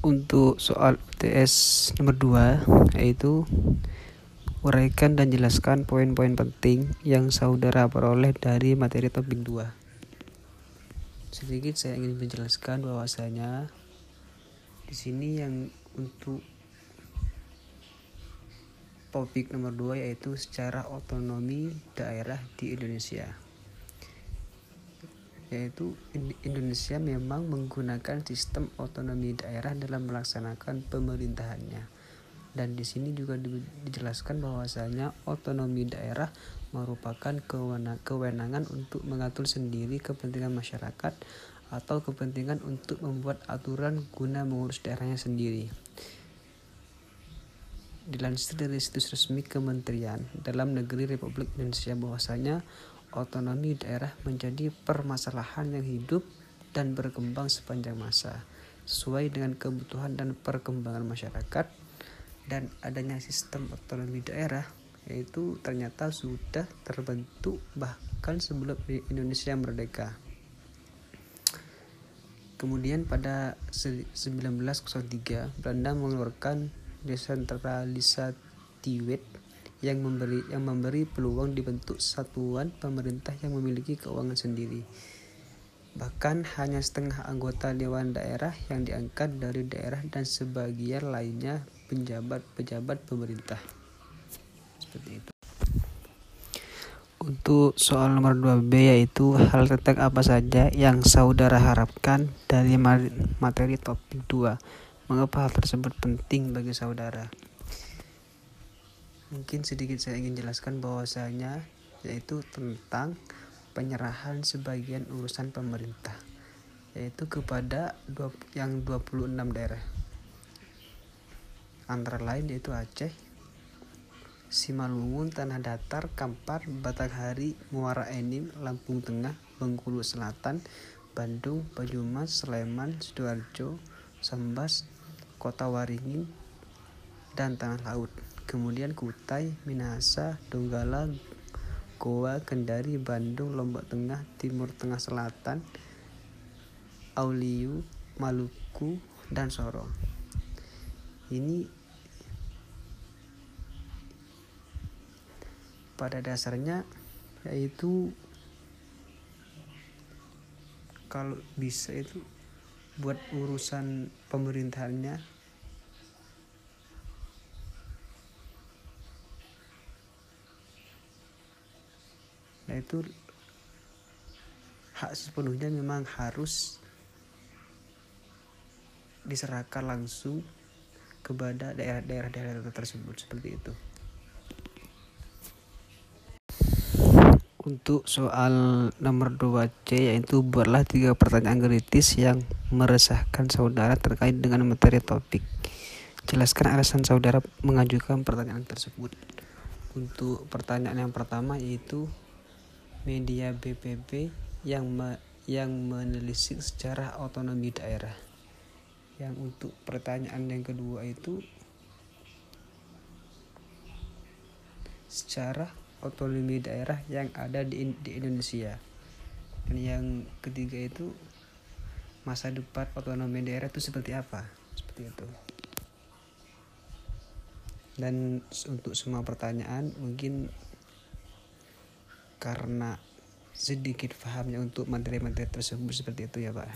untuk soal UTS nomor 2 yaitu uraikan dan jelaskan poin-poin penting yang saudara peroleh dari materi topik 2. Sedikit saya ingin menjelaskan bahwasanya di sini yang untuk topik nomor 2 yaitu secara otonomi daerah di Indonesia. Yaitu Indonesia memang menggunakan sistem otonomi daerah dalam melaksanakan pemerintahannya dan di sini juga dijelaskan bahwasanya otonomi daerah merupakan kewenangan untuk mengatur sendiri kepentingan masyarakat atau kepentingan untuk membuat aturan guna mengurus daerahnya sendiri. Dilansir dari situs resmi Kementerian Dalam Negeri Republik Indonesia bahwasanya otonomi daerah menjadi permasalahan yang hidup dan berkembang sepanjang masa sesuai dengan kebutuhan dan perkembangan masyarakat dan adanya sistem otonomi daerah yaitu ternyata sudah terbentuk bahkan sebelum Indonesia merdeka. Kemudian pada 1903 Belanda mengeluarkan desentralisatiwet yang memberi yang memberi peluang dibentuk satuan pemerintah yang memiliki keuangan sendiri. Bahkan hanya setengah anggota dewan daerah yang diangkat dari daerah dan sebagian lainnya pejabat-pejabat pemerintah. Seperti itu. Untuk soal nomor 2B yaitu hal tentang apa saja yang saudara harapkan dari materi topik 2. Mengapa hal tersebut penting bagi saudara? Mungkin sedikit saya ingin jelaskan bahwasanya yaitu tentang penyerahan sebagian urusan pemerintah yaitu kepada yang 26 daerah antara lain yaitu Aceh, Simalungun, Tanah Datar, Kampar, Batanghari, Muara Enim, Lampung Tengah, Bengkulu Selatan, Bandung, Banyumas, Sleman, Sidoarjo, Sambas, Kota Waringin, dan Tanah Laut. Kemudian Kutai, Minahasa, Donggala, Goa, Kendari, Bandung, Lombok Tengah, Timur Tengah Selatan, Auliu, Maluku, dan Sorong. Ini pada dasarnya yaitu kalau bisa itu buat urusan pemerintahannya nah itu hak sepenuhnya memang harus diserahkan langsung kepada daerah-daerah tersebut seperti itu. Untuk soal nomor 2C yaitu buatlah tiga pertanyaan kritis yang meresahkan saudara terkait dengan materi topik. Jelaskan alasan saudara mengajukan pertanyaan tersebut. Untuk pertanyaan yang pertama yaitu media BPP yang me, yang menelisik secara otonomi daerah. Yang untuk pertanyaan yang kedua itu secara otonomi daerah yang ada di, di Indonesia. Dan yang ketiga itu masa depan otonomi daerah itu seperti apa? Seperti itu. Dan untuk semua pertanyaan mungkin karena sedikit pahamnya untuk materi-materi tersebut seperti itu ya Pak.